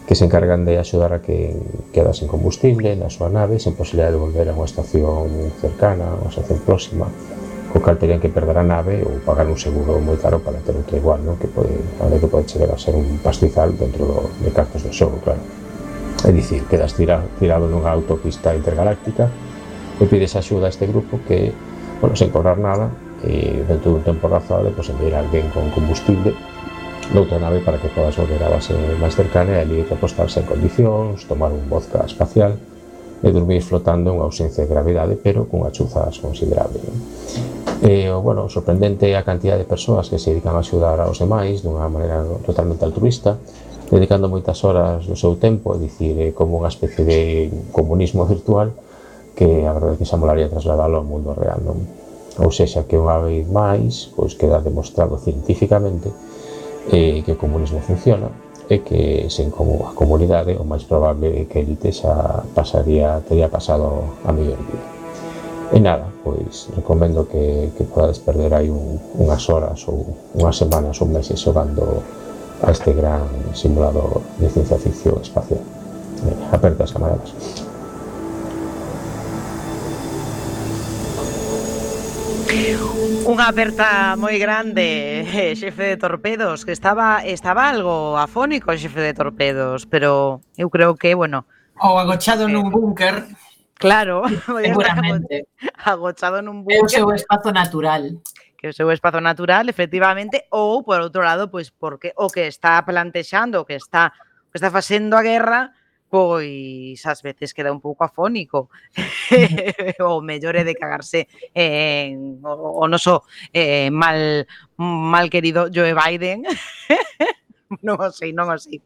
que se encargan de axudar a que queda sen combustible na súa nave sen posibilidad de volver a unha estación cercana, a unha estación próxima co cal terían que perder a nave ou pagar un seguro moi caro para ter outro igual, non? que pode, a que pode chegar a ser un pastizal dentro do, de cartos do xogo, claro. É dicir, quedas tira, tirado nunha autopista intergaláctica e pides axuda a este grupo que, bueno, sen cobrar nada, e dentro dun tempo razoable, pois enviar alguén con combustible noutra nave para que podas volver a base máis cercana e ali te apostarse en condicións, tomar un vodka espacial, e dormir flotando en ausencia de gravidade, pero cunha chuzas considerable. Non? E, bueno, sorprendente é a cantidad de persoas que se dedican a axudar aos demais dunha maneira totalmente altruista, dedicando moitas horas do seu tempo, é dicir, é como unha especie de comunismo virtual que a verdade que xa molaría trasladalo ao mundo real, non? Ou sexa, que unha vez máis, pois queda demostrado científicamente eh, que o comunismo funciona, e que sen como a comunidade o máis probable é que Elite xa pasaría, teria pasado a mellor vida. E nada, pois recomendo que, que podades perder aí un, unhas horas ou unhas semanas ou meses xogando a este gran simulador de ciencia ficción espacial. Eh, aperta as camaradas. Unha aperta moi grande, eh, xefe de torpedos, que estaba estaba algo afónico, xefe de torpedos, pero eu creo que, bueno... Ou agochado eh, nun búnker. Claro, seguramente. Agochado nun búnker. É o seu espazo natural. Que o seu espazo natural, efectivamente, ou, por outro lado, pois porque o que está plantexando, o que está, o que está facendo a guerra, pois ás veces queda un pouco afónico o mellor é de cagarse en o, o noso eh, mal mal querido Joe Biden non o sei, non o sei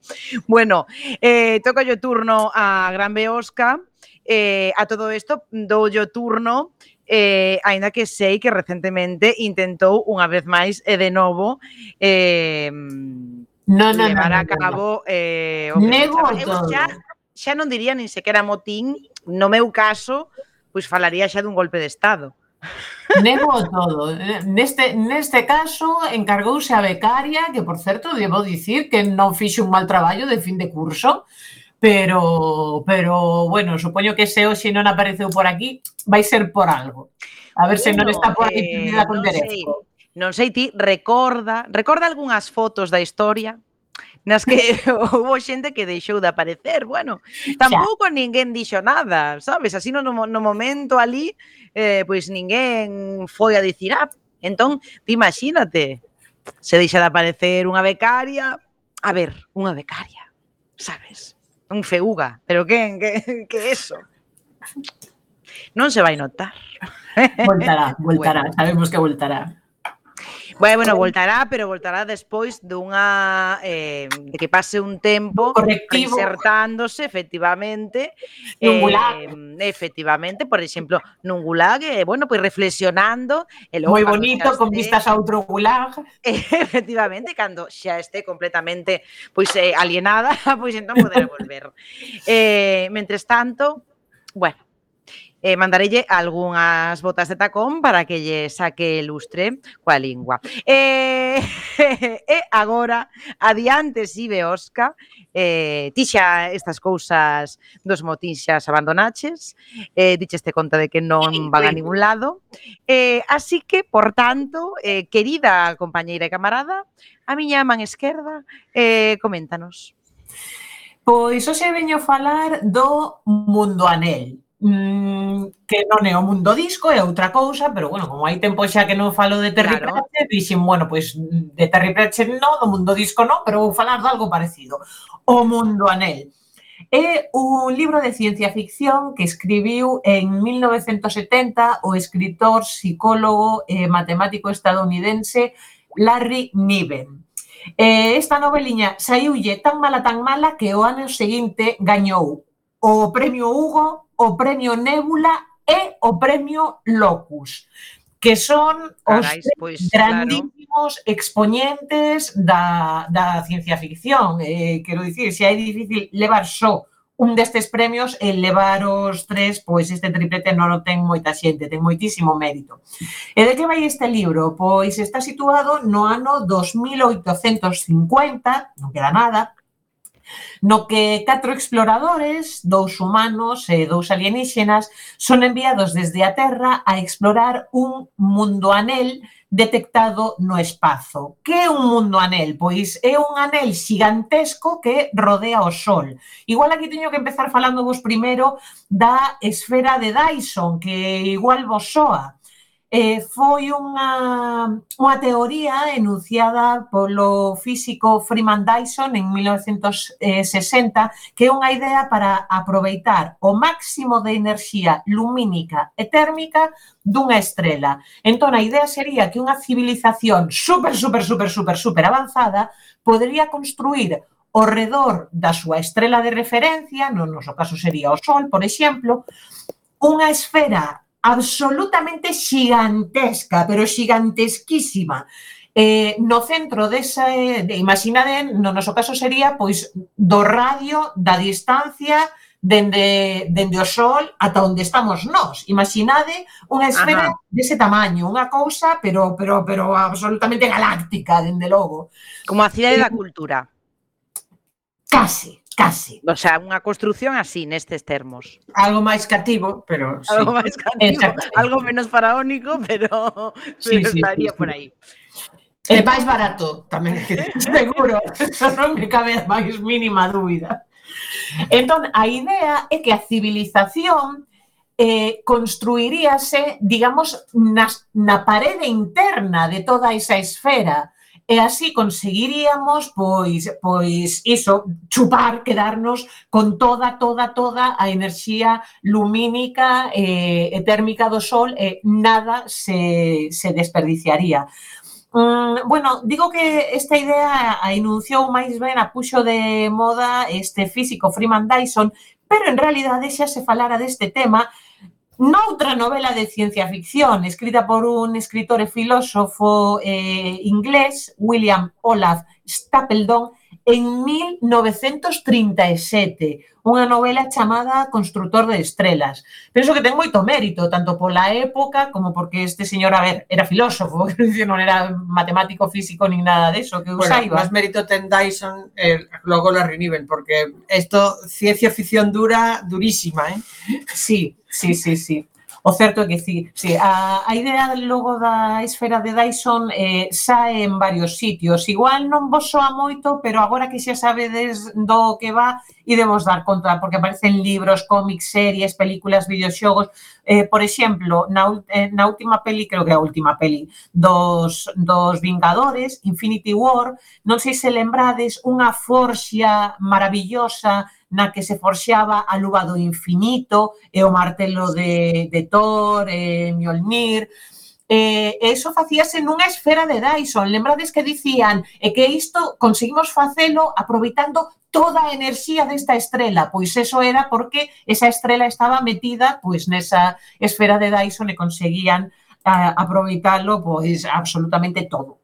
bueno, eh, toca o turno a Gran Beosca eh, a todo isto dou o turno eh, aínda que sei que recentemente intentou unha vez máis e eh, de novo eh, no, no, levar no, no, a cabo no. eh, o que Nego todo. Eu xa xa non diría nin sequera motín, no meu caso, pois falaría xa dun golpe de Estado. Nego todo. Neste, neste caso, encargouse a becaria, que, por certo, debo dicir que non fixe un mal traballo de fin de curso, pero, pero bueno, supoño que se hoxe non apareceu por aquí, vai ser por algo. A ver bueno, se non está por aquí eh, con non. Sei, non sei ti, recorda, recorda algunhas fotos da historia nas que houve xente que deixou de aparecer, bueno, tampouco xa. ninguén dixo nada, sabes? Así no, no momento ali, eh, pois ninguén foi a dicir, ah, entón, ti imagínate, se deixa de aparecer unha becaria, a ver, unha becaria, sabes? Un feuga, pero que, que, que eso? Non se vai notar. Voltará, voltará, bueno. sabemos que voltará. Bueno, voltará, pero voltará despois dunha eh, de que pase un tempo Correctivo. insertándose efectivamente nun gulag. Eh, efectivamente, por exemplo, nun gulag, eh, bueno, pois pues reflexionando e logo moi bonito esté, con vistas a outro gulag. Eh, efectivamente, cando xa este completamente pois pues, eh, alienada, pois pues, entón poder volver. eh, mentres tanto, bueno, eh, mandarelle algunhas botas de tacón para que lle saque lustre coa lingua. Eh, e agora, adiante si ve Osca, eh, ti xa estas cousas dos motinxas xa abandonaches, eh, dicheste conta de que non van a ningún lado. Eh, así que, por tanto, eh, querida compañeira e camarada, a miña man esquerda, eh, coméntanos. Pois hoxe veño falar do Mundo Anel mm, que non é o mundo disco, é outra cousa, pero bueno, como hai tempo xa que non falo de Terry claro. Pratchett, dixen, bueno, pois pues, de Terry Pratchett non, do mundo disco non, pero vou falar de algo parecido. O mundo anel. É un libro de ciencia ficción que escribiu en 1970 o escritor, psicólogo e matemático estadounidense Larry Niven. Eh, esta noveliña saiulle tan mala, tan mala que o ano seguinte gañou o Premio Hugo o Premio Nébula e o Premio Locus que son Carais, os pois, grandísimos claro. expoñentes da, da ciencia ficción. Eh, quero dicir, se é difícil levar só un destes premios e levar os tres, pois este triplete non o ten moita xente, ten moitísimo mérito. E de que vai este libro? Pois está situado no ano 2850, non queda nada, no que catro exploradores, dous humanos e dous alienígenas son enviados desde a Terra a explorar un mundo anel detectado no espazo. Que é un mundo anel? Pois é un anel xigantesco que rodea o Sol. Igual aquí teño que empezar falando vos primeiro da esfera de Dyson, que igual vos soa eh, foi unha, unha teoría enunciada polo físico Freeman Dyson en 1960 que é unha idea para aproveitar o máximo de enerxía lumínica e térmica dunha estrela. Entón, a idea sería que unha civilización super, super, super, super, super avanzada podría construir ao redor da súa estrela de referencia, no noso caso sería o Sol, por exemplo, unha esfera absolutamente xigantesca, pero xigantesquísima. Eh, no centro desa, de, eh, imaginade, no noso caso sería pois do radio da distancia dende, dende o sol ata onde estamos nós. Imaginade unha esfera Ajá. dese tamaño, unha cousa, pero, pero, pero absolutamente galáctica, dende logo. Como a cidade eh, da cultura. Case, Case. O sea, unha construción así nestes termos. Algo máis cativo, pero sí. Algo máis cativo, algo menos faraónico, pero, sí, pero sí, estaría sí, por aí. E máis barato, tamén seguro, eso non me cabe a máis mínima dúbida. Entón, a idea é que a civilización eh, construiríase, digamos, nas, na parede interna de toda esa esfera, E así conseguiríamos, pois, pois iso, chupar, quedarnos con toda, toda, toda a enerxía lumínica e, e térmica do sol e nada se, se desperdiciaría. Mm, bueno, digo que esta idea a enunciou máis ben a puxo de moda este físico Freeman Dyson, pero en realidade xa se falara deste tema Noutra novela de ciencia ficción escrita por un escritor e filósofo eh, inglés, William Olaf Stapledon, en 1937, unha novela chamada Constructor de Estrelas. Penso que ten moito mérito, tanto pola época como porque este señor, a ver, era filósofo, non era matemático, físico, nin nada de eso, que eu bueno, saiba. Más mérito ten Dyson, eh, logo la Renivel, porque esto, ciencia ficción dura, durísima, eh? Sí, Sí, sí, sí. O certo é que sí, sí. A, a idea del logo da esfera de Dyson eh, sae en varios sitios. Igual non vos soa moito, pero agora que xa sabedes do que va, idemos dar conta, porque aparecen libros, cómics, series, películas, videoxogos. Eh, por exemplo, na, eh, na última peli, creo que a última peli, dos, dos Vingadores, Infinity War, non sei se lembrades, unha forxia maravillosa na que se forxaba a luva do infinito e o martelo de, de Thor e Mjolnir. E eso facíase nunha esfera de Dyson. Lembrades que dicían e que isto conseguimos facelo aproveitando toda a enerxía desta estrela, pois eso era porque esa estrela estaba metida pois nesa esfera de Dyson e conseguían a, aproveitalo pois absolutamente todo.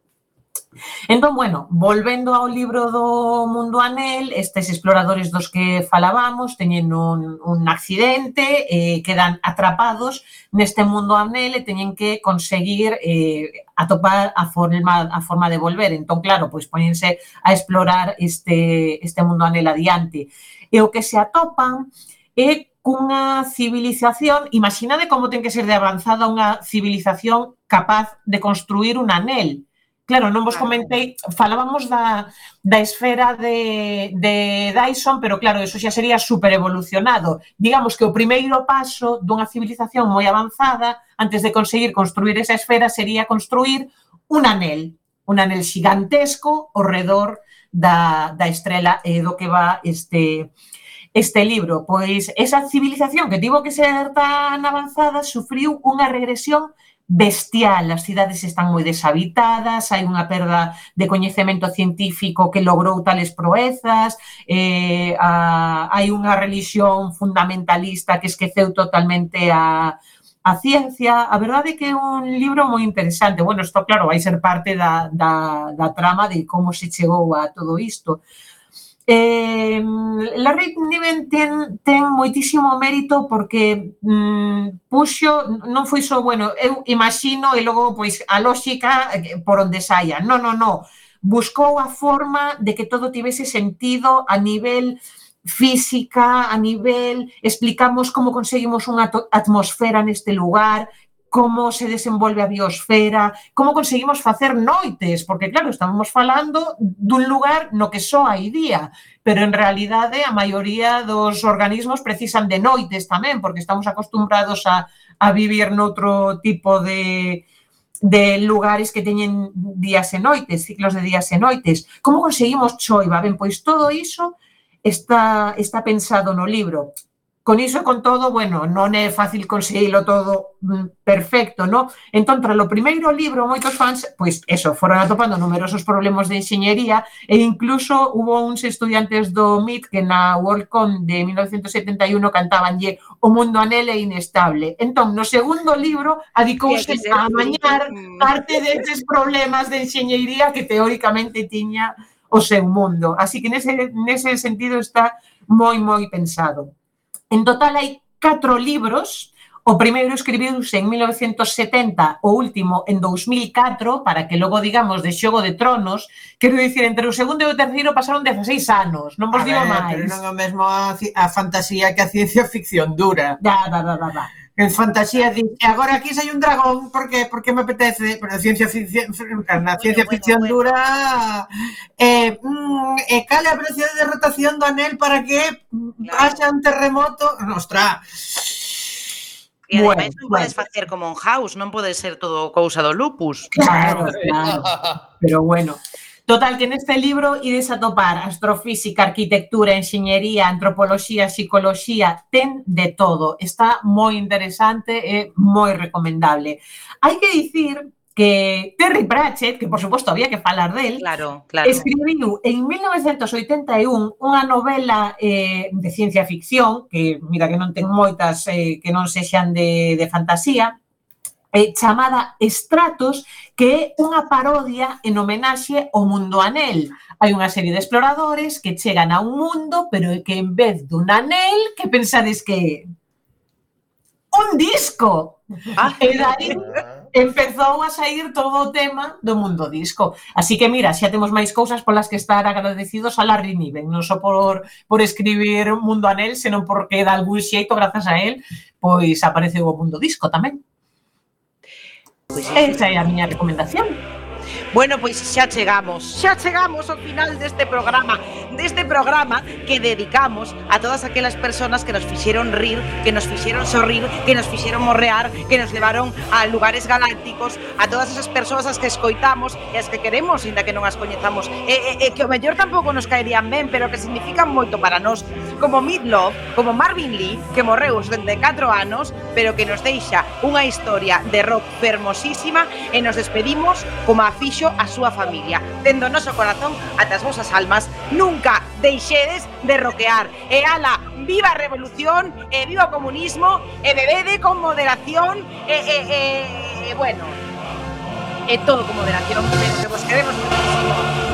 Entón, bueno, volvendo ao libro do Mundo Anel, estes exploradores dos que falábamos teñen un, un accidente, eh, quedan atrapados neste Mundo Anel e teñen que conseguir eh, atopar a forma, a forma de volver. Entón, claro, pois poñense a explorar este, este Mundo Anel adiante. E o que se atopan é cunha civilización, imaginade como ten que ser de avanzada unha civilización capaz de construir un anel, Claro, non vos comentei, falábamos da, da esfera de, de Dyson, pero claro, eso xa sería super evolucionado. Digamos que o primeiro paso dunha civilización moi avanzada, antes de conseguir construir esa esfera, sería construir un anel, un anel xigantesco ao redor da, da estrela e do que va este, este libro. Pois esa civilización que tivo que ser tan avanzada sufriu unha regresión bestial. As cidades están moi deshabitadas, hai unha perda de coñecemento científico que logrou tales proezas, eh, a, hai unha religión fundamentalista que esqueceu totalmente a, a ciencia. A verdade é que é un libro moi interesante. Bueno, isto, claro, vai ser parte da, da, da trama de como se chegou a todo isto. Eh, Larry Niven ten, ten moitísimo mérito porque mm, puxo, non foi só, bueno, eu imagino e logo pois a lógica eh, por onde saia. Non, non, non. Buscou a forma de que todo tivese sentido a nivel física, a nivel, explicamos como conseguimos unha atmosfera neste lugar, como se desenvolve a biosfera, como conseguimos facer noites, porque claro, estamos falando dun lugar no que só hai día, pero en realidade a maioría dos organismos precisan de noites tamén, porque estamos acostumbrados a, a vivir noutro tipo de, de lugares que teñen días e noites, ciclos de días e noites. Como conseguimos choiva? Ben, pois todo iso está, está pensado no libro. Con iso e con todo, bueno, non é fácil conseguilo todo mm, perfecto, no? Entón, tras o primeiro libro, moitos fans, pois, eso, foron atopando numerosos problemas de enxeñería e incluso hubo uns estudiantes do MIT que na Worldcon de 1971 cantabanlle O mundo anel é inestable. Entón, no segundo libro, adicouse a amañar parte destes problemas de enxeñería que teóricamente tiña o seu mundo. Así que nese, nese sentido está moi, moi pensado. En total hai catro libros, O primeiro escribiuse en 1970, o último en 2004, para que logo digamos de Xogo de Tronos, quero dicir, entre o segundo e o terceiro pasaron 16 anos, non vos a digo ver, máis. Pero non é o mesmo a, a fantasía que a ciencia ficción dura. Da, da, da, da, da en fantasía di, e agora aquí sai un dragón porque porque me apetece, pero a ciencia ficción, na ciencia bueno, ficción bueno, dura bueno. eh, mm, e cal é a velocidade de rotación do anel para que claro. haxa un terremoto, ostra. E bueno, ademais non podes facer como un house, non pode ser todo cousa do lupus. Claro, claro. pero bueno. Total, que neste libro ides a topar astrofísica, arquitectura, enxeñería, antropoloxía, psicoloxía, ten de todo. Está moi interesante e moi recomendable. Hai que dicir que Terry Pratchett, que por suposto había que falar del, claro, claro. escribiu en 1981 unha novela eh, de ciencia ficción, que mira que non ten moitas eh, que non sexan de, de fantasía, eh, chamada Estratos, que é unha parodia en homenaxe ao mundo anel. Hai unha serie de exploradores que chegan a un mundo, pero que en vez dun anel, que pensades que é? Un disco! Ah, e daí empezou a sair todo o tema do mundo disco. Así que mira, xa temos máis cousas polas que estar agradecidos a Larry Niven, non só por, por escribir Mundo Anel, senón porque de algún xeito, grazas a él, pois apareceu o mundo disco tamén. Esa é a miña recomendación. Bueno, pois xa chegamos, xa chegamos ao final deste programa, deste programa que dedicamos a todas aquelas persoas que nos fixeron rir, que nos fixeron sorrir, que nos fixeron morrear, que nos levaron a lugares galácticos, a todas esas persoas as que escoitamos e as que queremos, inda que non as coñezamos, e, e, e que o mellor tampouco nos caerían ben, pero que significan moito para nós, como Midlove, como Marvin Lee, que morreu aos 4 anos, pero que nos deixa unha historia de rock fermosísima e nos despedimos como a fixo a súa familia. Dendo o noso corazón ata as vosas almas, nunca deixedes de roquear. E ala, viva a revolución, e viva o comunismo, e bebede con moderación, e, e, e, e bueno, e todo con moderación, pero que vos queremos muchísimo.